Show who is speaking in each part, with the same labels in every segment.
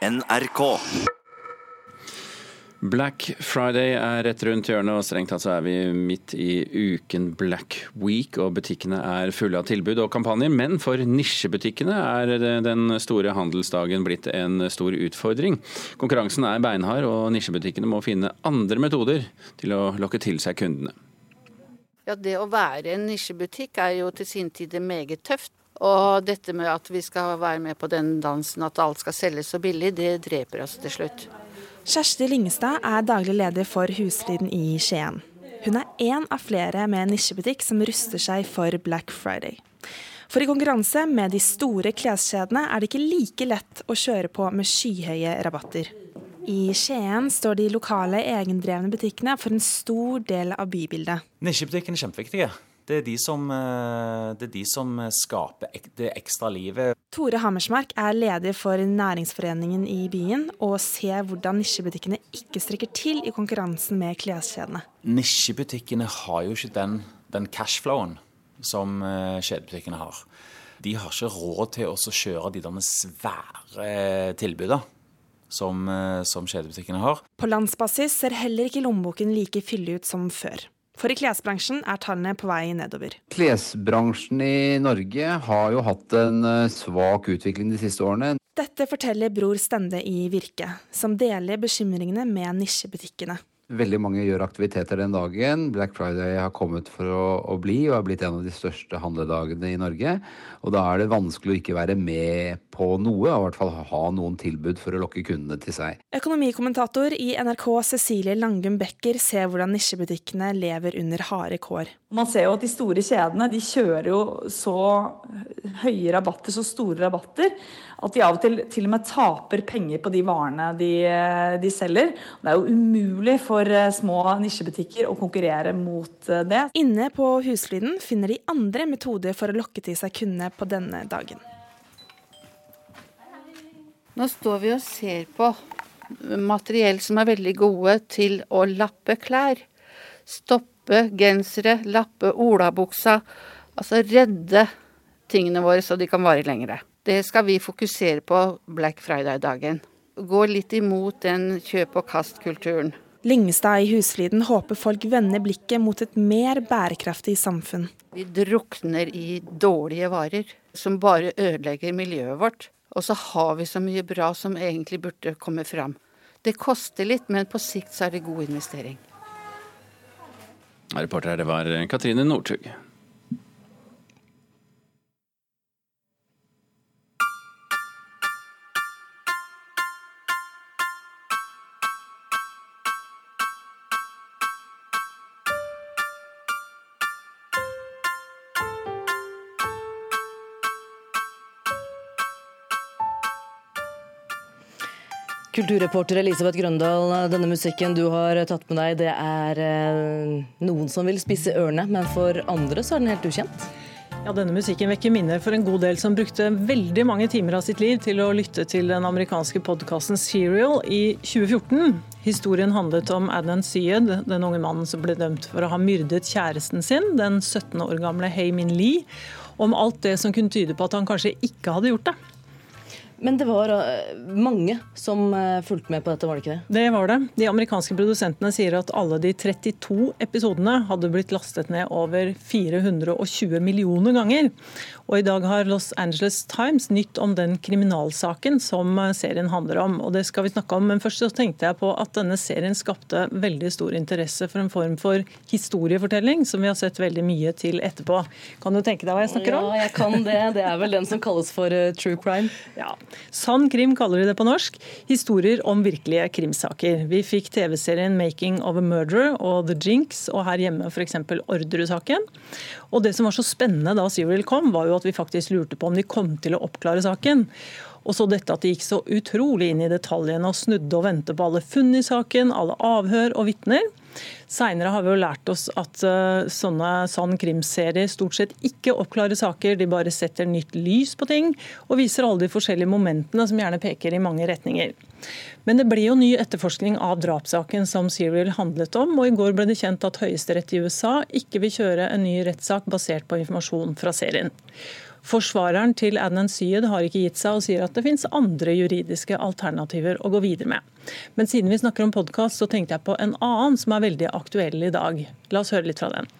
Speaker 1: NRK.
Speaker 2: Black Friday er rett rundt hjørnet, og strengt tatt så er vi midt i uken Black Week. og Butikkene er fulle av tilbud og kampanjer, men for nisjebutikkene er den store handelsdagen blitt en stor utfordring. Konkurransen er beinhard, og nisjebutikkene må finne andre metoder til å lokke til seg kundene.
Speaker 3: Ja, Det å være en nisjebutikk er jo til sin tid meget tøft. Og dette med at vi skal være med på den dansen at alt skal selges så billig, det dreper oss til slutt.
Speaker 4: Kjersti Lingestad er daglig leder for Husfliden i Skien. Hun er én av flere med en nisjebutikk som ruster seg for Black Friday. For i konkurranse med de store kleskjedene er det ikke like lett å kjøre på med skyhøye rabatter. I Skien står de lokale egendrevne butikkene for en stor del av bybildet.
Speaker 5: Nisjebutikkene er kjempeviktige. Det er, de som, eh, det er de som skaper det ekstra livet.
Speaker 4: Tore Hammersmark er leder for næringsforeningen i byen, og ser hvordan nisjebutikkene ikke strekker til i konkurransen med kleskjedene.
Speaker 5: Nisjebutikkene har jo ikke den, den cashflowen som eh, kjedebutikkene har. De har ikke råd til å kjøre de derne svære tilbudene. Som, eh, som kjedebutikkene har.
Speaker 4: På landsbasis ser heller ikke lommeboken like fyldig ut som før. For i klesbransjen er tallene på vei nedover.
Speaker 6: Klesbransjen i Norge har jo hatt en eh, svak utvikling de siste årene.
Speaker 4: Dette forteller Bror Stende i Virke, som deler bekymringene med nisjebutikkene.
Speaker 6: Veldig mange gjør aktiviteter den dagen. Black Friday har kommet for å, å, bli og er blitt en av de største handledagene i Norge. Og da er det vanskelig å ikke være med på noe, og i hvert fall ha noen tilbud for å lokke kundene til seg.
Speaker 4: Økonomikommentator i NRK Cecilie Langum Becker ser hvordan nisjebutikkene lever under harde kår.
Speaker 7: Man ser jo at de store kjedene de kjører jo så høye rabatter, så store rabatter, at de av og til til og med taper penger på de varene de, de selger. Det er jo umulig for eh, små nisjebutikker å konkurrere mot eh, det.
Speaker 4: Inne på Huslyden finner de andre metoder for å lokke til seg kundene på denne dagen.
Speaker 3: Nå står vi og ser på materiell som er veldig gode til å lappe klær. Stoppe gensere, lappe olabuksa. Altså redde tingene våre så de kan vare lengre. Det skal vi fokusere på Black Friday-dagen. Gå litt imot den kjøp og kast-kulturen.
Speaker 4: Lingestad i Husfliden håper folk vender blikket mot et mer bærekraftig samfunn.
Speaker 3: Vi drukner i dårlige varer som bare ødelegger miljøet vårt. Og så har vi så mye bra som egentlig burde komme fram. Det koster litt, men på sikt så er det god investering.
Speaker 2: Reporter her, det var Katrine Northug.
Speaker 8: Kulturreporter Elisabeth Grøndal, denne musikken du har tatt med deg, det er eh, noen som vil spisse ørene, men for andre så er den helt ukjent?
Speaker 9: Ja, Denne musikken vekker minner for en god del som brukte veldig mange timer av sitt liv til å lytte til den amerikanske podkasten Serial i 2014. Historien handlet om Adnan Syed, den unge mannen som ble dømt for å ha myrdet kjæresten sin, den 17 år gamle Hey Min Lee, om alt det som kunne tyde på at han kanskje ikke hadde gjort det.
Speaker 8: Men det var eh, mange som eh, fulgte med på dette, var det ikke det?
Speaker 9: Det var det. De amerikanske produsentene sier at alle de 32 episodene hadde blitt lastet ned over 420 millioner ganger. Og i dag har Los Angeles Times nytt om den kriminalsaken som eh, serien handler om. Og det skal vi snakke om, men først så tenkte jeg på at denne serien skapte veldig stor interesse for en form for historiefortelling, som vi har sett veldig mye til etterpå. Kan du tenke deg hva jeg snakker om?
Speaker 8: Ja, jeg kan det. Det er vel den som kalles for true crime.
Speaker 9: Ja. Sann krim kaller de det på norsk. Historier om virkelige krimsaker. Vi fikk TV-serien 'Making of a Murderer' og 'The Jinx', og her hjemme f.eks. Orderud-saken. Og det som var så spennende da Serial kom, var jo at vi faktisk lurte på om de kom til å oppklare saken. Og så dette at de gikk så utrolig inn i detaljene og snudde og vendte på alle funn i saken, alle avhør og vitner. Seinere har vi jo lært oss at uh, sånne sann krimserier stort sett ikke oppklarer saker, de bare setter nytt lys på ting og viser alle de forskjellige momentene som gjerne peker i mange retninger. Men det ble jo ny etterforskning av drapssaken som Serial handlet om, og i går ble det kjent at Høyesterett i USA ikke vil kjøre en ny rettssak basert på informasjon fra serien. Forsvareren til Adnan Syed har ikke gitt seg og sier at det finnes andre juridiske alternativer å gå videre med. Men siden vi snakker om podkast, så tenkte jeg på en annen som er veldig aktuell i dag. La oss høre litt fra den.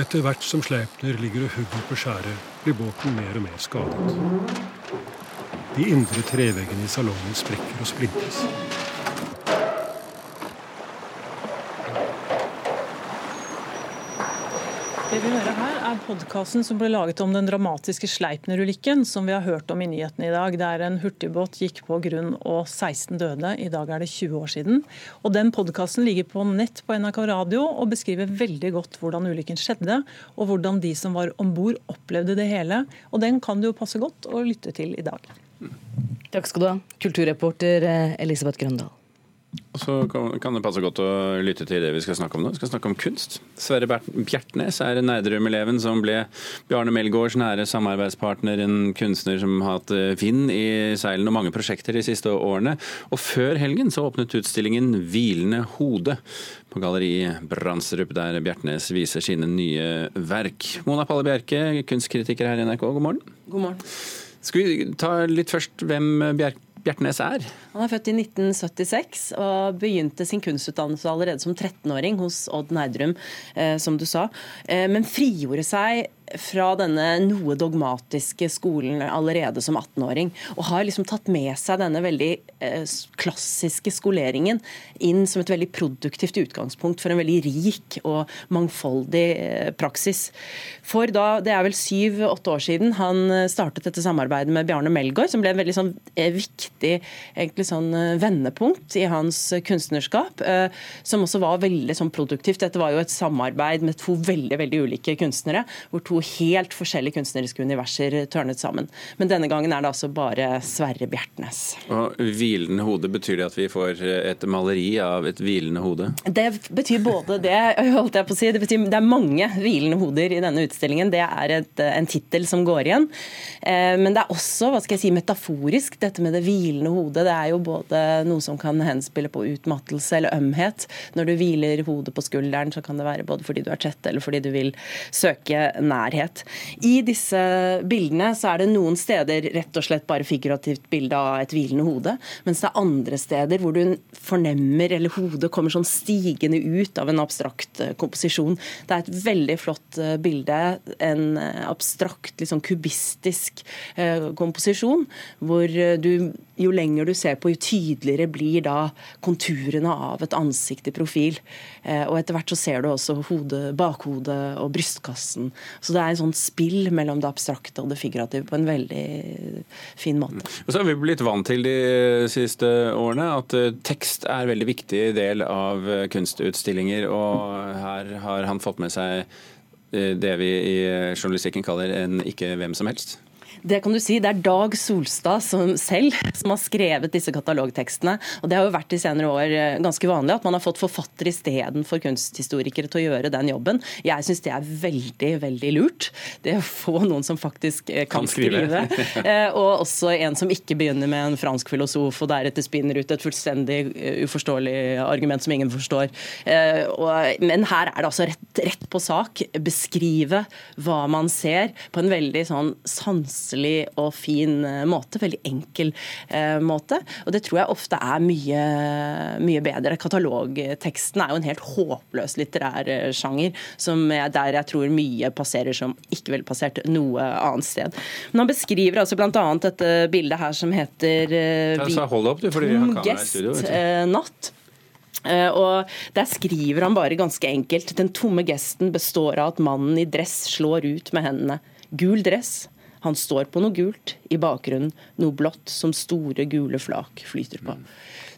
Speaker 1: Etter hvert som Sleipner ligger og hugger på skjæret, blir båten mer og mer skadet. De indre treveggene i salongen sprekker og splintes.
Speaker 9: Det vi hører her er podkasten som ble laget om den dramatiske Sleipner-ulykken som vi har hørt om i nyhetene i dag. Der en hurtigbåt gikk på grunn og 16 døde. I dag er det 20 år siden. Og Den podkasten ligger på nett på NRK Radio og beskriver veldig godt hvordan ulykken skjedde, og hvordan de som var om bord opplevde det hele. Og Den kan det jo passe godt å lytte til i dag.
Speaker 8: Takk skal du ha, kulturreporter eh, Elisabeth Grøndal.
Speaker 2: Så kan det passe godt å lytte til det vi skal snakke om nå. Vi skal snakke om kunst. Sverre Bjertnæs er Nerdrum-eleven som ble Bjarne Melgaards nære samarbeidspartner. En kunstner som har hatt eh, vind i seilene og mange prosjekter de siste årene. Og før helgen så åpnet utstillingen 'Hvilende hode' på Galleri Brandsrup, der Bjertnæs viser sine nye verk. Mona Palle Bjerke, kunstkritiker her i NRK, god morgen.
Speaker 10: God morgen.
Speaker 2: Skal vi ta litt først hvem Bjerke Bjertnæs er?
Speaker 10: Han er født i 1976 og begynte sin kunstutdannelse allerede som 13-åring hos Odd Nerdrum, eh, som du sa. Eh, men frigjorde seg fra denne noe dogmatiske skolen allerede som 18-åring. Og har liksom tatt med seg denne veldig eh, klassiske skoleringen inn som et veldig produktivt utgangspunkt for en veldig rik og mangfoldig eh, praksis. For da, det er vel syv-åtte år siden han startet dette samarbeidet med Bjarne Melgaard, som ble en veldig sånn eh, viktig egentlig sånn vendepunkt i hans kunstnerskap, som også var veldig sånn produktivt. Dette var jo et samarbeid med to veldig, veldig ulike kunstnere, hvor to helt forskjellige kunstneriske universer tørnet sammen. Men denne gangen er det altså bare Sverre Bjertnæs.
Speaker 2: Og hvilende hode, betyr det at vi får et maleri av et hvilende hode?
Speaker 10: Det betyr både det, holdt jeg på å si. Det, betyr, det er mange hvilende hoder i denne utstillingen. Det er et, en tittel som går igjen. Eh, men det er også hva skal jeg si, metaforisk, dette med det hvilende hodet. Det er jo både noe som kan henspille på utmattelse eller ømhet. Når du hviler hodet på skulderen, så kan det være både fordi du er trett eller fordi du vil søke nær nærhet. I disse bildene så er det noen steder rett og slett bare figurativt bilde av et hvilende hode, mens det er andre steder hvor du fornemmer eller hodet kommer sånn stigende ut av en abstrakt eh, komposisjon. Det er et veldig flott eh, bilde, en eh, abstrakt, sånn kubistisk komposisjon, hvor du jo lenger du ser på, jo tydeligere blir da konturene av et ansikt i profil. Og etter hvert så ser du også hodet, bakhodet og brystkassen. Så det er en sånn spill mellom det abstrakte og det figurative på en veldig fin måte.
Speaker 2: Og så har vi blitt vant til de siste årene at eh, tekst er en veldig viktig del av eh, kunstutstillinger, og her har han fått med seg eh, det vi i journalistikken kaller en ikke hvem som helst.
Speaker 10: Det kan du si. Det er Dag Solstad som selv som har skrevet disse katalogtekstene. Og Det har jo vært i senere år eh, ganske vanlig at man har fått forfattere istedenfor kunsthistorikere til å gjøre den jobben. Jeg syns det er veldig, veldig lurt. Det å få noen som faktisk eh, kan, kan skrive. skrive. Eh, og også en som ikke begynner med en fransk filosof og deretter spinner ut et fullstendig uforståelig argument som ingen forstår. Men her er det altså rett, rett på sak. Beskrive hva man ser på en veldig sånn sans passelig og fin eh, måte. Veldig enkel eh, måte. Og det tror jeg ofte er mye, mye bedre. Katalogteksten er jo en helt håpløs litterær sjanger sjanger, jeg, der jeg tror mye passerer som ikke ville passert noe annet sted. Men han beskriver altså bl.a. dette bildet her som heter
Speaker 2: uh, Hold opp, du, fordi studio.
Speaker 10: Uh, natt. Uh, og Der skriver han bare ganske enkelt den tomme gesten består av at mannen i dress slår ut med hendene. Gul dress, han står på noe gult, i bakgrunnen noe blått som store, gule flak flyter på.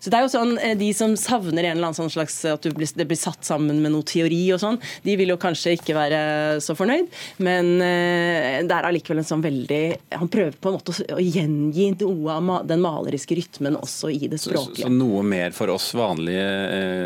Speaker 10: Så det er jo sånn, eh, De som savner en eller annen sånn slags at det blir satt sammen med noe teori og sånn, de vil jo kanskje ikke være så fornøyd. Men eh, det er allikevel en sånn veldig Han prøver på en måte å gjengi noe av den maleriske rytmen også i det språklige.
Speaker 2: Så, så noe mer for oss vanlige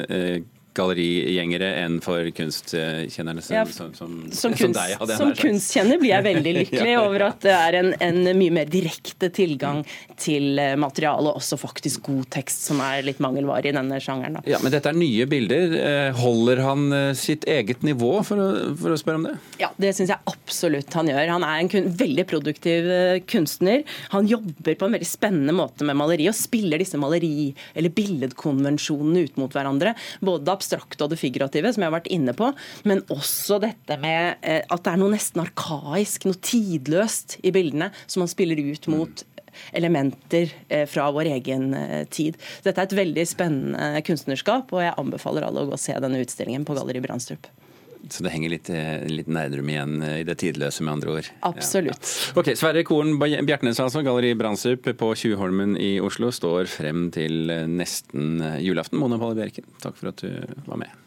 Speaker 2: eh, gallerigjengere enn for kunstkjennerne som,
Speaker 10: Ja,
Speaker 2: som, som,
Speaker 10: Som,
Speaker 2: som deg. hadde
Speaker 10: som kunstkjenner blir jeg veldig lykkelig
Speaker 2: Ja.
Speaker 10: over at det er en, en mye mer direkte tilgang til materialet, og også faktisk god tekst, som er litt mangelvare i denne sjangeren. Da.
Speaker 2: Ja, men dette er nye bilder. Eh, Holder han eh, sitt eget nivå, for å, for å spørre om det?
Speaker 10: Ja, det syns jeg absolutt han gjør. Han er en kun, veldig produktiv eh, kunstner. Han jobber på en veldig spennende måte med maleri, og spiller disse maleri- eller billedkonvensjonene ut mot hverandre. Både abstrakte og det figurative, som jeg har vært inne på, men også dette med eh, at det er noe nesten arkaisk, noe tidløst i bildene, som man spiller ut mot elementer eh, fra vår egen eh, tid. Dette er et veldig spennende kunstnerskap, og jeg anbefaler alle å gå og se denne utstillingen på Galleri Brandstrup.
Speaker 2: Så det henger litt, eh, litt Nerdrum igjen eh, i det tidløse, med andre ord.
Speaker 10: Absolutt.
Speaker 2: Ok, Sverre Koren Bjertnæs, altså, Galleri Brandsup på Tjuvholmen i Oslo, står frem til eh, nesten julaften. Mona Palle Bjerken, takk for at du var med.